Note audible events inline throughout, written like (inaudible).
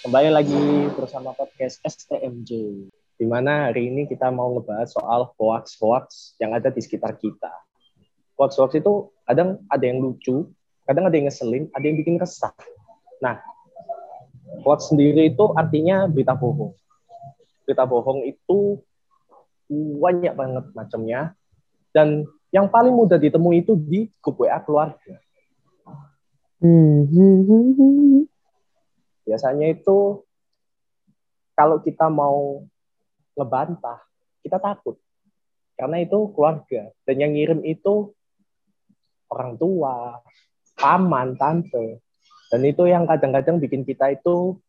Kembali lagi bersama podcast STMJ. Di mana hari ini kita mau ngebahas soal hoax-hoax yang ada di sekitar kita. Hoax-hoax itu kadang ada yang lucu, kadang ada yang ngeselin, ada yang bikin resah. Nah, hoax sendiri itu artinya berita bohong. Berita bohong itu banyak banget macamnya. Dan yang paling mudah ditemui itu di grup WA keluarga. Hmm. Biasanya itu kalau kita mau ngebantah, kita takut. Karena itu keluarga. Dan yang ngirim itu orang tua, paman, tante. Dan itu yang kadang-kadang bikin kita itu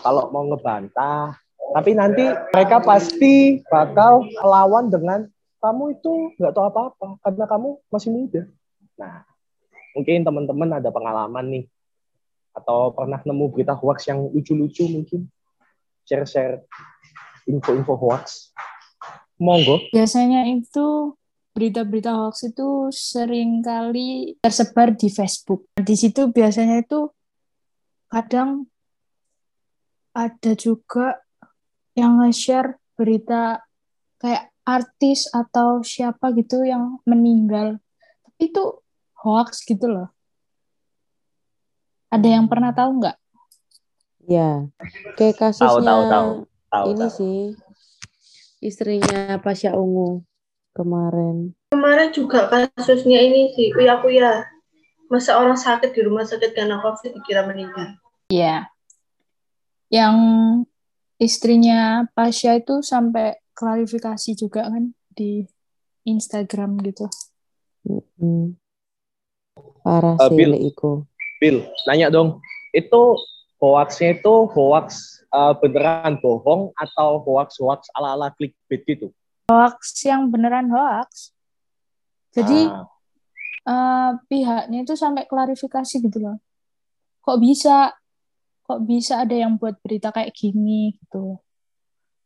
kalau mau ngebantah, tapi nanti mereka pasti bakal lawan dengan kamu itu nggak tahu apa-apa karena kamu masih muda. Nah, mungkin teman-teman ada pengalaman nih atau pernah nemu berita hoax yang lucu-lucu mungkin share-share info-info hoax. Monggo. Biasanya itu berita-berita hoax itu sering kali tersebar di Facebook. Di situ biasanya itu kadang ada juga yang nge-share berita kayak artis atau siapa gitu yang meninggal. Tapi itu hoax gitu loh. Ada yang pernah tahu nggak? Ya, kayak kasusnya Tahu tahu tahu. Tahu. ini tahu. sih istrinya Pasha Ungu kemarin. Kemarin juga kasusnya ini sih, uya kuya. Masa orang sakit di rumah sakit karena COVID dikira meninggal. Iya. Yang istrinya Pasha itu sampai klarifikasi juga kan di Instagram gitu. Mm-mm. Parah Sih Bill. Iko. Bill, nanya dong. Itu hoaxnya itu hoax eh, beneran bohong atau hoax-hoax ala-ala clickbait gitu? Hoax yang beneran hoax. Jadi Ah, eh, pihaknya itu sampai klarifikasi gitu loh. Kok bisa? Kok bisa ada yang buat berita kayak gini gitu.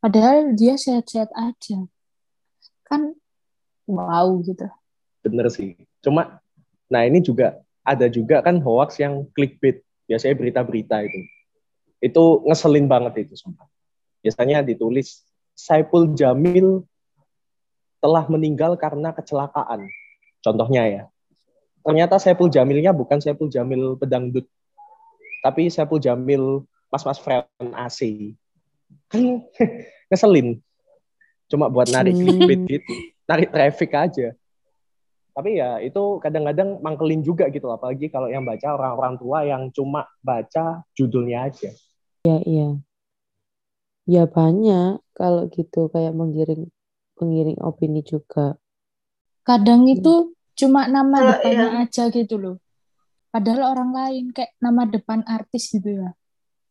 Padahal dia sehat-sehat aja. Kan wow gitu. bener sih. Cuma, nah ini juga ada juga kan hoax yang clickbait. Biasanya berita-berita itu. Itu ngeselin banget itu sumpah. Biasanya ditulis Saipul Jamil telah meninggal karena kecelakaan. Contohnya ya. Ternyata Saipul Jamilnya bukan Saipul Jamil pedangdut. Tapi Saipul Jamil mas-mas friend AC. Kan (laughs) ngeselin. Cuma buat narik clickbait gitu. Narik traffic aja tapi ya itu kadang-kadang mangkelin juga gitu apalagi kalau yang baca orang-orang tua yang cuma baca judulnya aja Iya, iya. Ya banyak kalau gitu kayak menggiring pengiring opini juga. Kadang Hmm. itu cuma nama Kalau depannya yang- aja gitu loh. Padahal orang lain kayak nama depan artis gitu ya.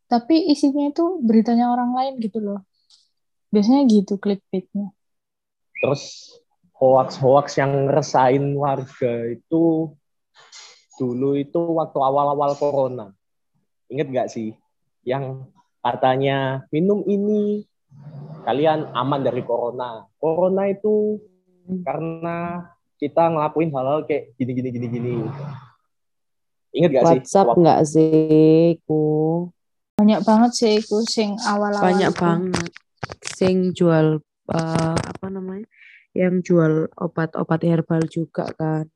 Tapi isinya itu beritanya orang lain gitu loh. Biasanya gitu clickbaitnya. terus hoax-hoax yang ngeresain warga itu dulu itu waktu awal-awal corona inget nggak sih yang katanya minum ini kalian aman dari corona corona itu karena kita ngelakuin hal-hal kayak gini gini gini gini inget gak sih WhatsApp nggak sih, Ku? Banyak banget sih itu sing awal-awal Banyak itu. banget. Sing jual eh, apa namanya? Yang jual obat-obat herbal juga kan.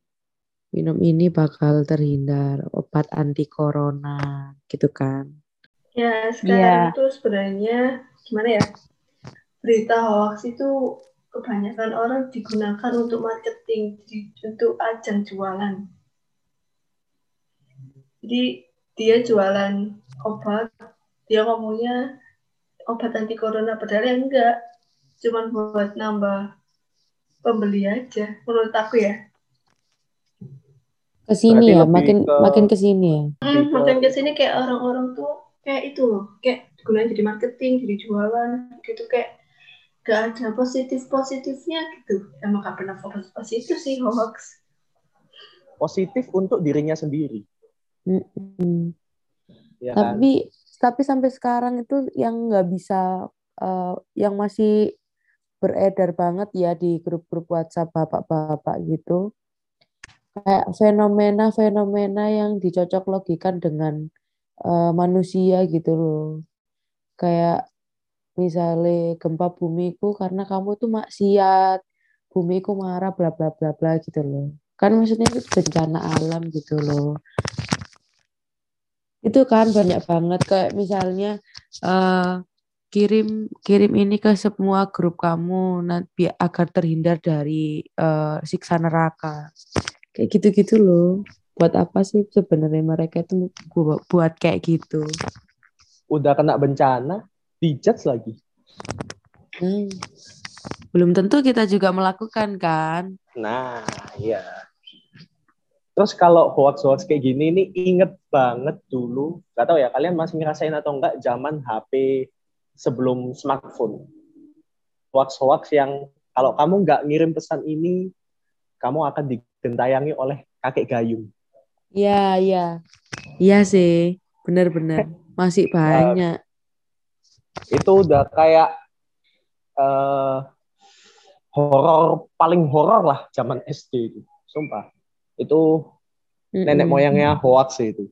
Minum ini bakal terhindar, obat anti corona, gitu kan. Ya, sekarang Iya. tuh sebenarnya gimana ya? Berita hoax itu kebanyakan orang digunakan untuk marketing, di- untuk ajang jualan. Jadi dia jualan obat, dia ngomongnya obat anti corona, padahal ya enggak. Cuman buat nambah pembeli aja, menurut aku ya. Ke sini Berarti ya, makin ke- makin ke sini ya. Hmm, ke- makin ke sini kayak orang-orang tuh kayak itu loh, kayak digunakan jadi marketing, jadi jualan, gitu kayak gak ada positif positifnya gitu. Emang gak pernah fokus positif sih hoax. positif untuk dirinya sendiri Mm-mm. ya kan Tapi tapi sampai sekarang itu yang nggak bisa eh, yang masih beredar banget ya di grup-grup WhatsApp bapak-bapak gitu. kayak fenomena-fenomena yang dicocok logikan dengan eh, manusia gitu loh. Kayak misalnya gempa bumiku karena kamu tuh maksiat, bumiku marah bla bla bla bla gitu loh. Kan maksudnya itu bencana alam gitu loh. Itu kan banyak banget kayak misalnya eh kirim kirim ini ke semua grup kamu nanti agar terhindar dari eh, siksa neraka. Kayak gitu-gitu loh. Buat apa sih sebenarnya mereka itu bu- buat kayak gitu? Udah kena bencana, dijudge lagi. Hmm. Belum tentu kita juga melakukan kan? Nah, iya. Terus kalau hoax-hoax kayak gini ini inget banget dulu, nggak tahu ya kalian masih ngerasain atau enggak zaman HP sebelum smartphone. Hoax-hoax yang kalau kamu nggak ngirim pesan ini, kamu akan digentayangi oleh kakek gayung. Iya, iya. Iya sih, benar-benar. Masih banyak. Itu udah kayak eh horor paling horor lah zaman SD itu. Sumpah. Itu nenek moyangnya hoax itu.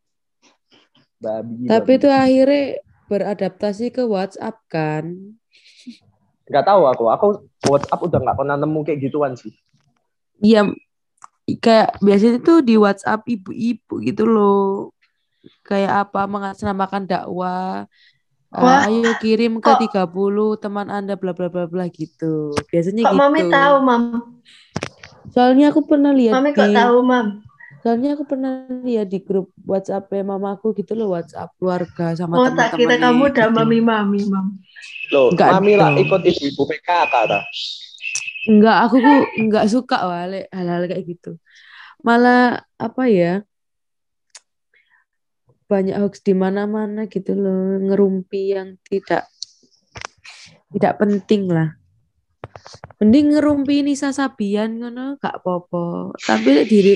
Babi. Tapi babi. itu akhirnya beradaptasi ke WhatsApp kan? nggak tahu aku. Aku WhatsApp udah nggak pernah nemu kayak gituan sih. Iya, kayak biasanya tuh di WhatsApp ibu-ibu gitu loh. Kayak apa mengatasnamakan dakwah. Wah, ayo kirim ke kok- 30 teman Anda bla bla bla bla gitu. Biasanya Kok gitu. mami tahu, mam? Soalnya aku pernah lihat Mami kok tahu, mam? Soalnya aku pernah lihat di grup WhatsApp mamaku gitu loh, WhatsApp keluarga sama Oh, tak kira teman-temannya kamu udah gitu. mami-mami, mam. Loh, Nggak mami lah ikut ibu-ibu PKK ta. Enggak, aku kok enggak suka wale hal-hal kayak gitu. Malah apa ya? Banyak hoax di mana-mana gitu loh, ngerumpi yang tidak tidak penting lah. Mending ngerumpi Nisa Sabian ngono gak apa-apa. Tapi diri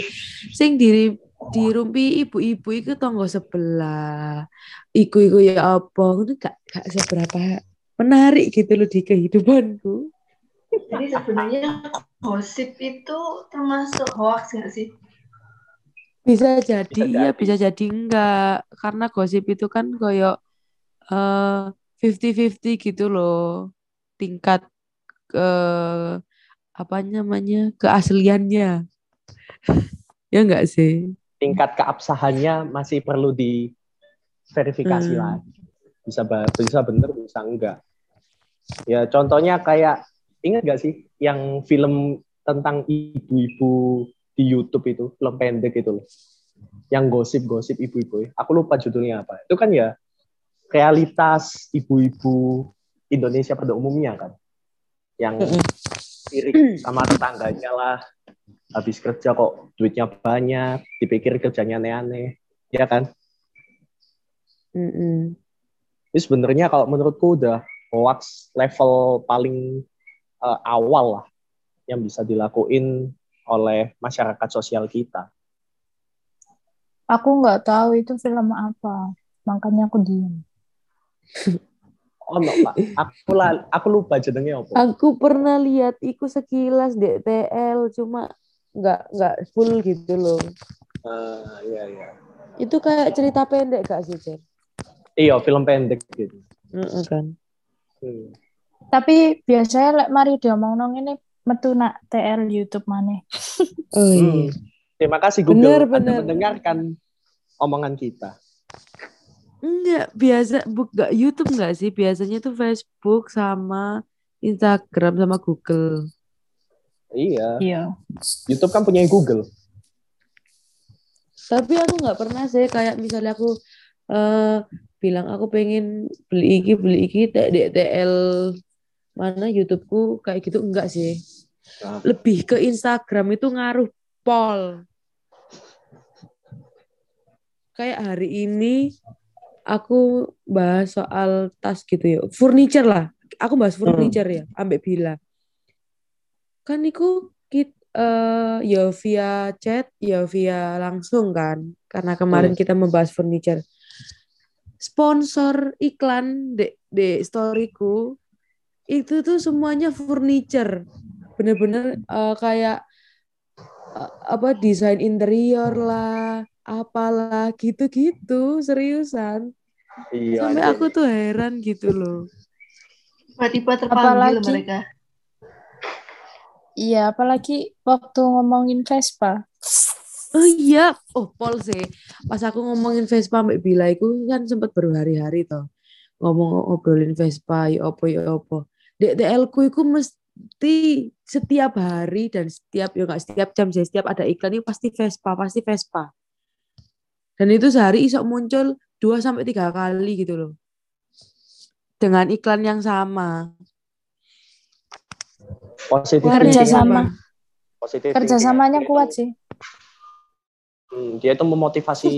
sing diri dirumpi ibu-ibu itu tonggo sebelah. Iku-iku ya apa? Ngono gak gak seberapa menarik gitu loh di kehidupanku. Jadi sebenarnya gosip itu termasuk hoax nggak sih? Bisa jadi Bisa iya, bisa jadi enggak. Karena gosip itu kan koyo eh 50-50 gitu loh. Tingkat ke apa namanya? keasliannya. (laughs) Ya enggak sih? Tingkat keabsahannya masih perlu diverifikasi Hmm. lagi. Bisa bisa bener, bisa enggak. Ya contohnya kayak ingat gak sih yang film tentang ibu-ibu di YouTube itu, film pendek itu loh. Yang gosip-gosip ibu-ibu. Aku lupa judulnya apa. Itu kan ya realitas ibu-ibu Indonesia pada umumnya kan. Yang sirik sama tetangganya lah. Habis kerja kok duitnya banyak, dipikir kerjanya aneh-aneh. Ya kan? Mm-mm. Ini sebenarnya kalau menurutku udah hoax level paling eh, awal lah yang bisa dilakuin oleh masyarakat sosial kita. Aku nggak tahu itu film apa, makanya aku (laughs) diam. Oh Pak. Aku, la- aku lupa jenengnya apa. Aku pernah lihat iku sekilas di TL cuma nggak nggak full gitu loh. Ah, iya, iya. Itu kayak cerita pendek gak sih, Cer? Iya, film pendek gitu. Heeh kan. Hmm. Tapi biasanya lek mari diomong nong ini metu nak TL YouTube maneh. (laughs) Oh Hmm. iya. Terima kasih Bener, Google Anda bener. mendengarkan omongan kita. Enggak, biasa buk enggak YouTube enggak sih? Biasanya tuh Facebook sama Instagram sama Google. Iya, Iya. YouTube kan punya Google. Tapi aku nggak pernah sih kayak misalnya aku eh bilang aku pengen beli iki beli iki tek di TL mana YouTubeku kayak gitu enggak sih. Nah, Lebih ke Instagram itu ngaruh pol. Kayak hari ini aku bahas soal tas gitu ya. Furniture lah. Aku bahas furniture ya, ambek Bila. Kan niku kit eh ya via chat, ya via langsung kan. Karena kemarin kita membahas furniture. Sponsor iklan de de storyku itu tuh semuanya furniture. Bener-bener eh, kayak a- apa desain interior lah, apalah gitu-gitu, seriusan. Iya. Sampai anjing. aku tuh heran gitu loh. Tiba-tiba terpanggil Apalagi- mereka. Iya, apalagi waktu ngomongin Vespa. Oh iya, oh Pol sih. Pas aku ngomongin Vespa Mbak Bila itu kan sempat berhari-hari toh. Ngomong ngobrolin Vespa, ya opo ya opo. DTL ku itu mesti setiap hari dan setiap ya nggak setiap jam sih, setiap ada iklan itu pasti Vespa, pasti Vespa. Dan itu sehari iso muncul 2 sampai tiga kali gitu loh. Dengan iklan yang sama. Positif Kerja sama. Positif Kerjasamanya kuat sih. Hmm, dia itu memotivasi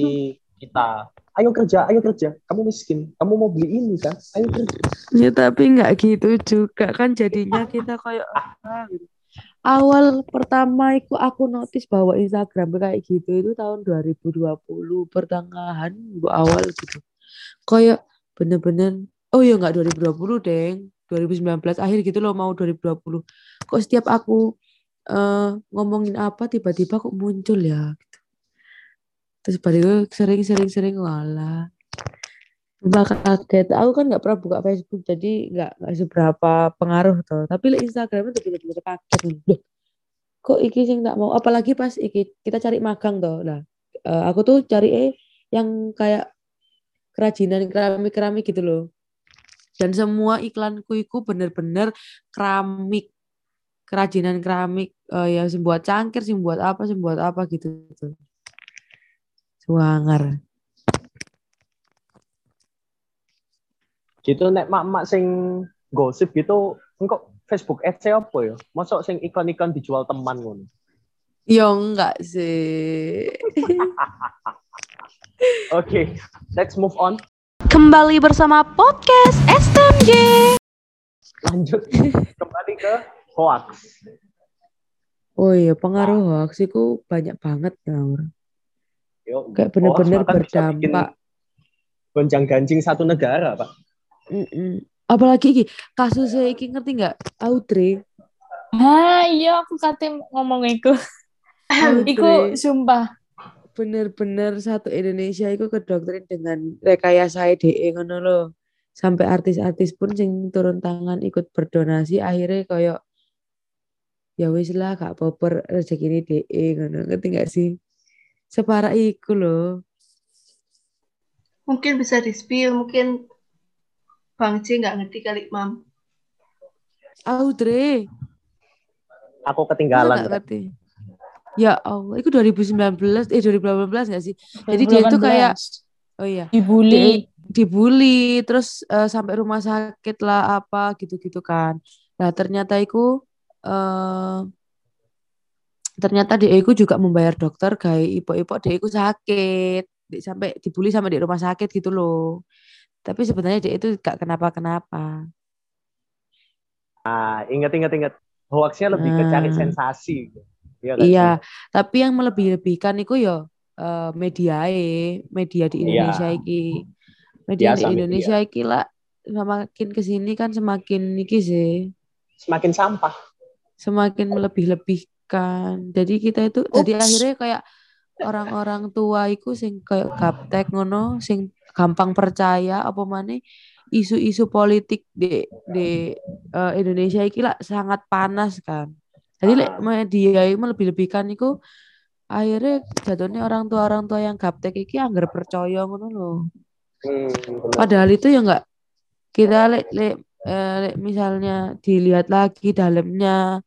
kita. Ayo kerja, ayo kerja. Kamu miskin, kamu mau beli ini kan? Ayo kerja. Ya tapi nggak gitu juga kan jadinya kita kayak ah, gitu. Awal pertama itu aku notice bahwa Instagram kayak gitu itu tahun 2020 pertengahan awal gitu. Kayak bener-bener oh ya nggak 2020 deng 2019 akhir gitu loh mau 2020 kok setiap aku eh, ngomongin apa tiba-tiba kok muncul ya gitu. Terus itu sering-sering-sering walah Sumpah kaget. Aku kan nggak pernah buka Facebook, jadi nggak nggak seberapa pengaruh tuh. Tapi Instagram itu bener-bener kaget. Loh, kok iki sing tak mau? Apalagi pas iki kita cari magang tuh. Nah, eh, aku tuh cari eh yang kayak kerajinan keramik-keramik gitu loh. Dan semua iklanku itu bener-bener keramik, kerajinan keramik eh, yang sing buat cangkir, sing buat apa, sing buat apa gitu. tuh. Suangar. Gitu nek mak-mak sing gosip gitu, engkau Facebook ads apa ya? Masuk sing iklan-iklan dijual teman ngono. Ya enggak sih. (laughs) Oke, let's move on. Kembali bersama podcast STMJ. Lanjut kembali ke hoax. Oh iya, pengaruh hoax itu banyak banget ya. Yo, Kayak bener-bener berdampak. Gonjang-ganjing satu negara, Pak. Mm-mm. Apalagi iki kasusnya iki ngerti nggak? Audrey. Ah, iya aku kate ngomong iku. iku sumpah. Bener-bener satu Indonesia itu kedoktrin dengan rekayasa DE ngono loh. Sampai artis-artis pun sing turun tangan ikut berdonasi akhirnya kayak ya wis lah gak poper rezeki ini DE ngono. Ngerti nggak sih? Separah iku loh. Mungkin bisa di-spill, mungkin Bang C nggak ngerti kali, Mam. Audrey. Aku ketinggalan. nggak ngerti? Ya Allah, itu 2019, eh 2018 nggak sih? Jadi dia itu kayak, oh iya, dibully. dibully, terus eh, sampai rumah sakit lah apa gitu-gitu kan. Nah ternyata itu, eh ternyata dia itu juga membayar dokter kayak ipo-ipo dia itu sakit, sampai dibully sampai di rumah sakit gitu loh. Tapi sebenarnya dia itu gak kenapa-kenapa. Nah, inget inget inget. Hoaxnya lebih ke cari Ah. sensasi. Iya kan? Iya, tapi yang melebih-lebihkan itu ya eh, media media di Iya. Indonesia iki. Media Biasa di media. Indonesia iki lah semakin ke sini kan semakin iki sih, Semakin sampah. semakin melebih-lebihkan. Jadi kita itu jadi Ups. akhirnya kayak orang-orang tua iku sing kayak gaptek ngono, sing gampang percaya apa maneh isu-isu politik di di eh, Indonesia iki lah sangat panas kan. Jadi Ah. media itu melebih-lebihkan iku akhirnya jatuhnya orang tua orang tua yang gaptek iki anggar percaya ngono loh. Hmm, bener. Padahal itu ya enggak kita lek lek eh, lek misalnya dilihat lagi dalamnya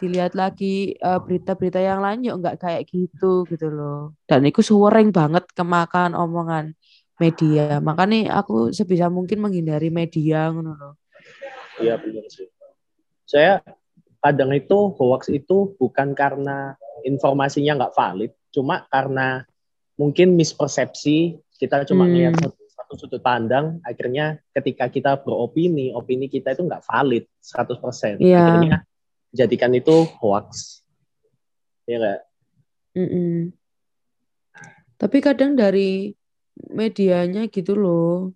dilihat lagi eh, berita-berita yang lain ya enggak kayak gitu gitu loh. Dan itu sering banget kemakan omongan media. Makanya aku sebisa mungkin menghindari media ngono loh. Iya benar sih. Saya kadang itu hoax itu bukan karena informasinya nggak valid, cuma karena mungkin mispersepsi kita cuma Hmm. lihat satu, satu sudut pandang, akhirnya ketika kita beropini, opini kita itu nggak valid 100%. Iya. Akhirnya jadikan itu hoax. Ya nggak? Mm-mm. Tapi kadang dari medianya gitu loh.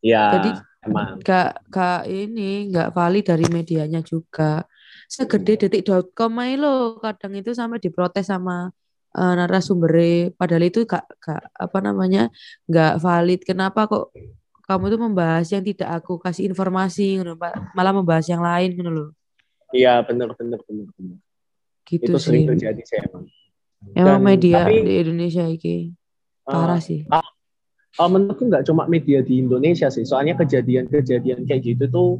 Ya. Jadi emang. gak gak ini gak valid dari medianya juga segede detik.com aja lo kadang itu sampai diprotes sama eh, narasumbernya padahal itu gak gak apa namanya gak valid kenapa kok kamu tuh membahas yang tidak aku kasih informasi malah membahas yang lain gitu loh Iya bener bener bener bener. gitu Itu sering sih terjadi sih emang. emang Dan- media tapi- di Indonesia ini parah sih. Oh, menurutku nggak cuma media di Indonesia sih, soalnya kejadian-kejadian kayak gitu tuh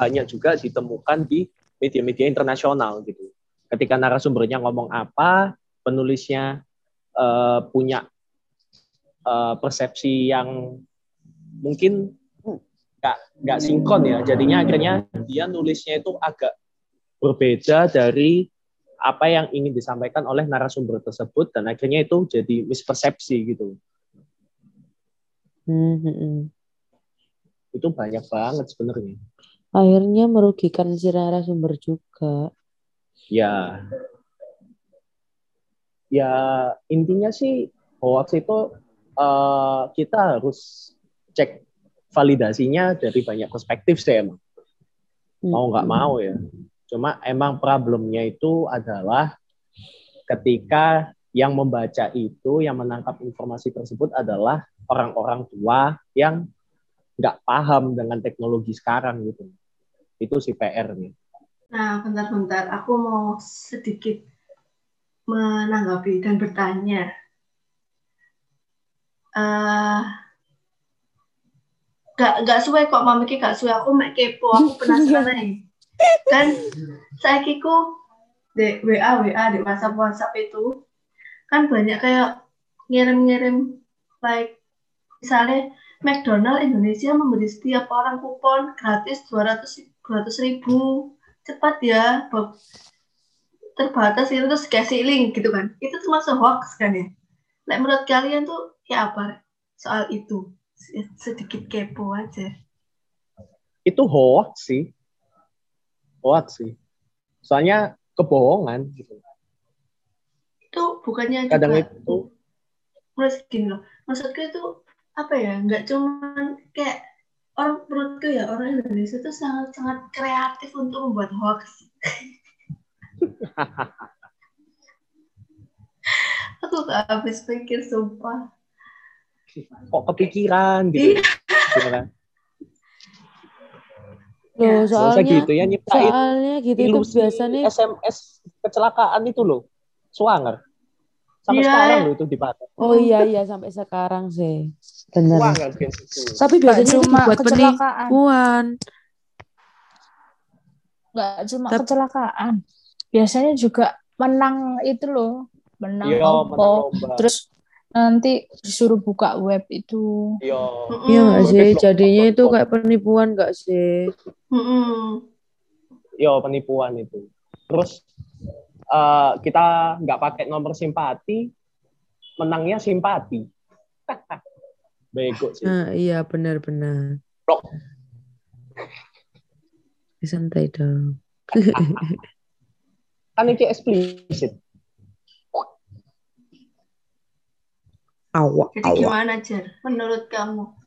banyak juga ditemukan di media-media internasional gitu. Ketika narasumbernya ngomong apa, penulisnya eh, punya eh, persepsi yang mungkin nggak nggak sinkron ya, jadinya akhirnya dia nulisnya itu agak berbeda dari apa yang ingin disampaikan oleh narasumber tersebut dan akhirnya itu jadi mispersepsi gitu. Hmm, hmm, hmm. itu banyak banget sebenarnya. akhirnya merugikan si narasumber juga Ya, ya intinya sih hoax itu eh, kita harus cek validasinya dari banyak perspektif sih emang. Mau nggak Hmm. mau ya. Cuma emang problemnya itu adalah ketika yang membaca itu, yang menangkap informasi tersebut adalah orang-orang tua yang nggak paham dengan teknologi sekarang gitu. Itu si PR-nya. Nah, bentar-bentar. Aku mau sedikit menanggapi dan bertanya. Eh, gak gak suwe kok mami gak suwe aku mek kepo aku penasaran. (laughs) kan saya ku di WA WA di WhatsApp WhatsApp itu kan banyak kayak ngirim-ngirim like misalnya McDonald Indonesia memberi setiap orang kupon gratis 200 200 ribu cepat ya Bob. terbatas itu terus kasih link gitu kan. Itu termasuk hoax kan ya. Like, menurut kalian tuh ya apa soal itu? Sedikit kepo aja. Itu hoax sih hoax sih. Soalnya kebohongan. Gitu itu bukannya kadang juga itu menurut gini loh maksudku itu apa ya nggak cuman kayak orang menurutku ya orang Indonesia itu sangat sangat kreatif untuk membuat hoax. (laughs) Aku gak habis pikir sumpah. Kok kepikiran gitu. Gitu kan. Loh Ya, soalnya gitu ya nyiptain soalnya gitu itu biasanya SMS kecelakaan itu loh swanger. Sampai Iya. sekarang loh itu dipakai. Oh iya iya sampai sekarang sih. Gitu tapi biasanya cuma kecelakaan. Penipuan nggak cuma Tep- kecelakaan. Biasanya juga menang itu loh. Menang iya Oppo menang lomba. Terus nanti disuruh buka web itu. Iya. Iya nggak Mm-mm. sih? jadinya itu kayak penipuan nggak sih? Mm-mm. iya penipuan itu. Terus eh, kita nggak pakai nomor simpati menangnya simpati. (laughs) Bego sih. Nah iya benar-benar. Santai dong. (laughs) Kan ini eksplisit awak jadi gimana Jer menurut kamu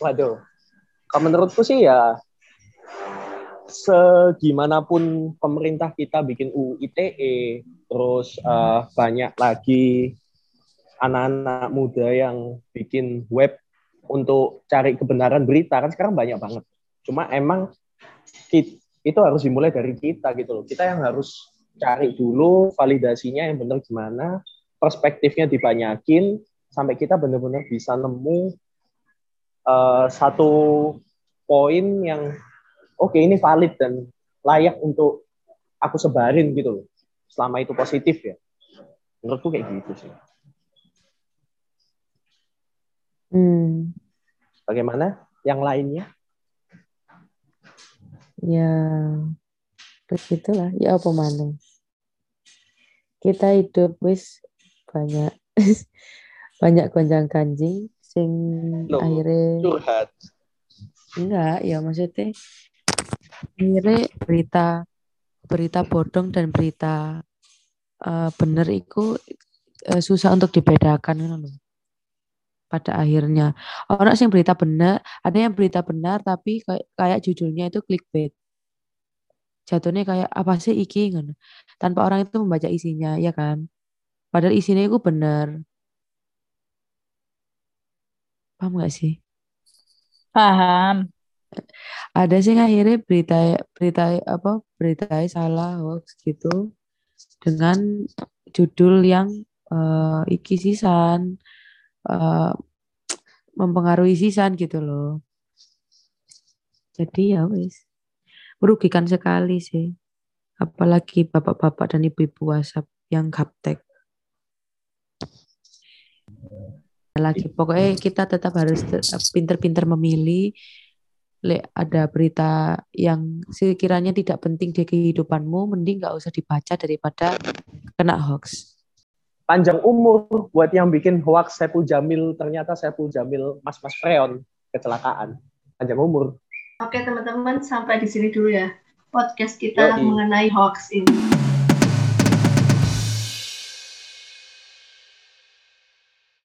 Waduh, kalau menurutku sih ya segimanapun pemerintah kita bikin UU ITE, terus eh, banyak lagi anak-anak muda yang bikin web untuk cari kebenaran berita kan sekarang banyak banget. Cuma emang kit- itu harus dimulai dari kita gitu loh. Kita yang harus cari dulu validasinya yang benar gimana, perspektifnya dibanyakin sampai kita benar-benar bisa nemu eh, satu poin yang oke ini valid dan layak untuk aku sebarin gitu loh. Selama itu positif ya. Menurutku kayak gitu sih. hmm Bagaimana yang lainnya? ya begitulah ya apa mana kita hidup wis banyak (laughs) banyak gonjang ganjing sing Loh, akhirnya Curhat. enggak ya maksudnya akhirnya berita berita bodong dan berita eh, bener itu eh, susah untuk dibedakan ngono lho. pada akhirnya. Orang yang berita benar, ada yang berita benar tapi kayak, kayak judulnya itu clickbait. Jatuhnya kayak apa sih iki ngono. Tanpa orang itu membaca isinya, ya kan? Padahal isinya itu benar. Paham gak sih? Paham. Ada sih akhirnya berita berita apa berita salah hoax gitu dengan judul yang eh, iki sisan eh, mempengaruhi sisan gitu loh. Jadi ya wis merugikan sekali sih. Apalagi bapak-bapak dan ibu-ibu WhatsApp yang gaptek. Lagi pokoknya kita tetap harus te- pinter-pinter memilih. Lek ada berita yang sekiranya tidak penting di kehidupanmu, mending nggak usah dibaca daripada kena hoax. Panjang umur buat yang bikin hoax Saiful Jamil, ternyata Saiful Jamil mas-mas freon kecelakaan. Panjang umur. Oke teman-teman, sampai di sini dulu ya podcast kita Yoi. mengenai hoax ini.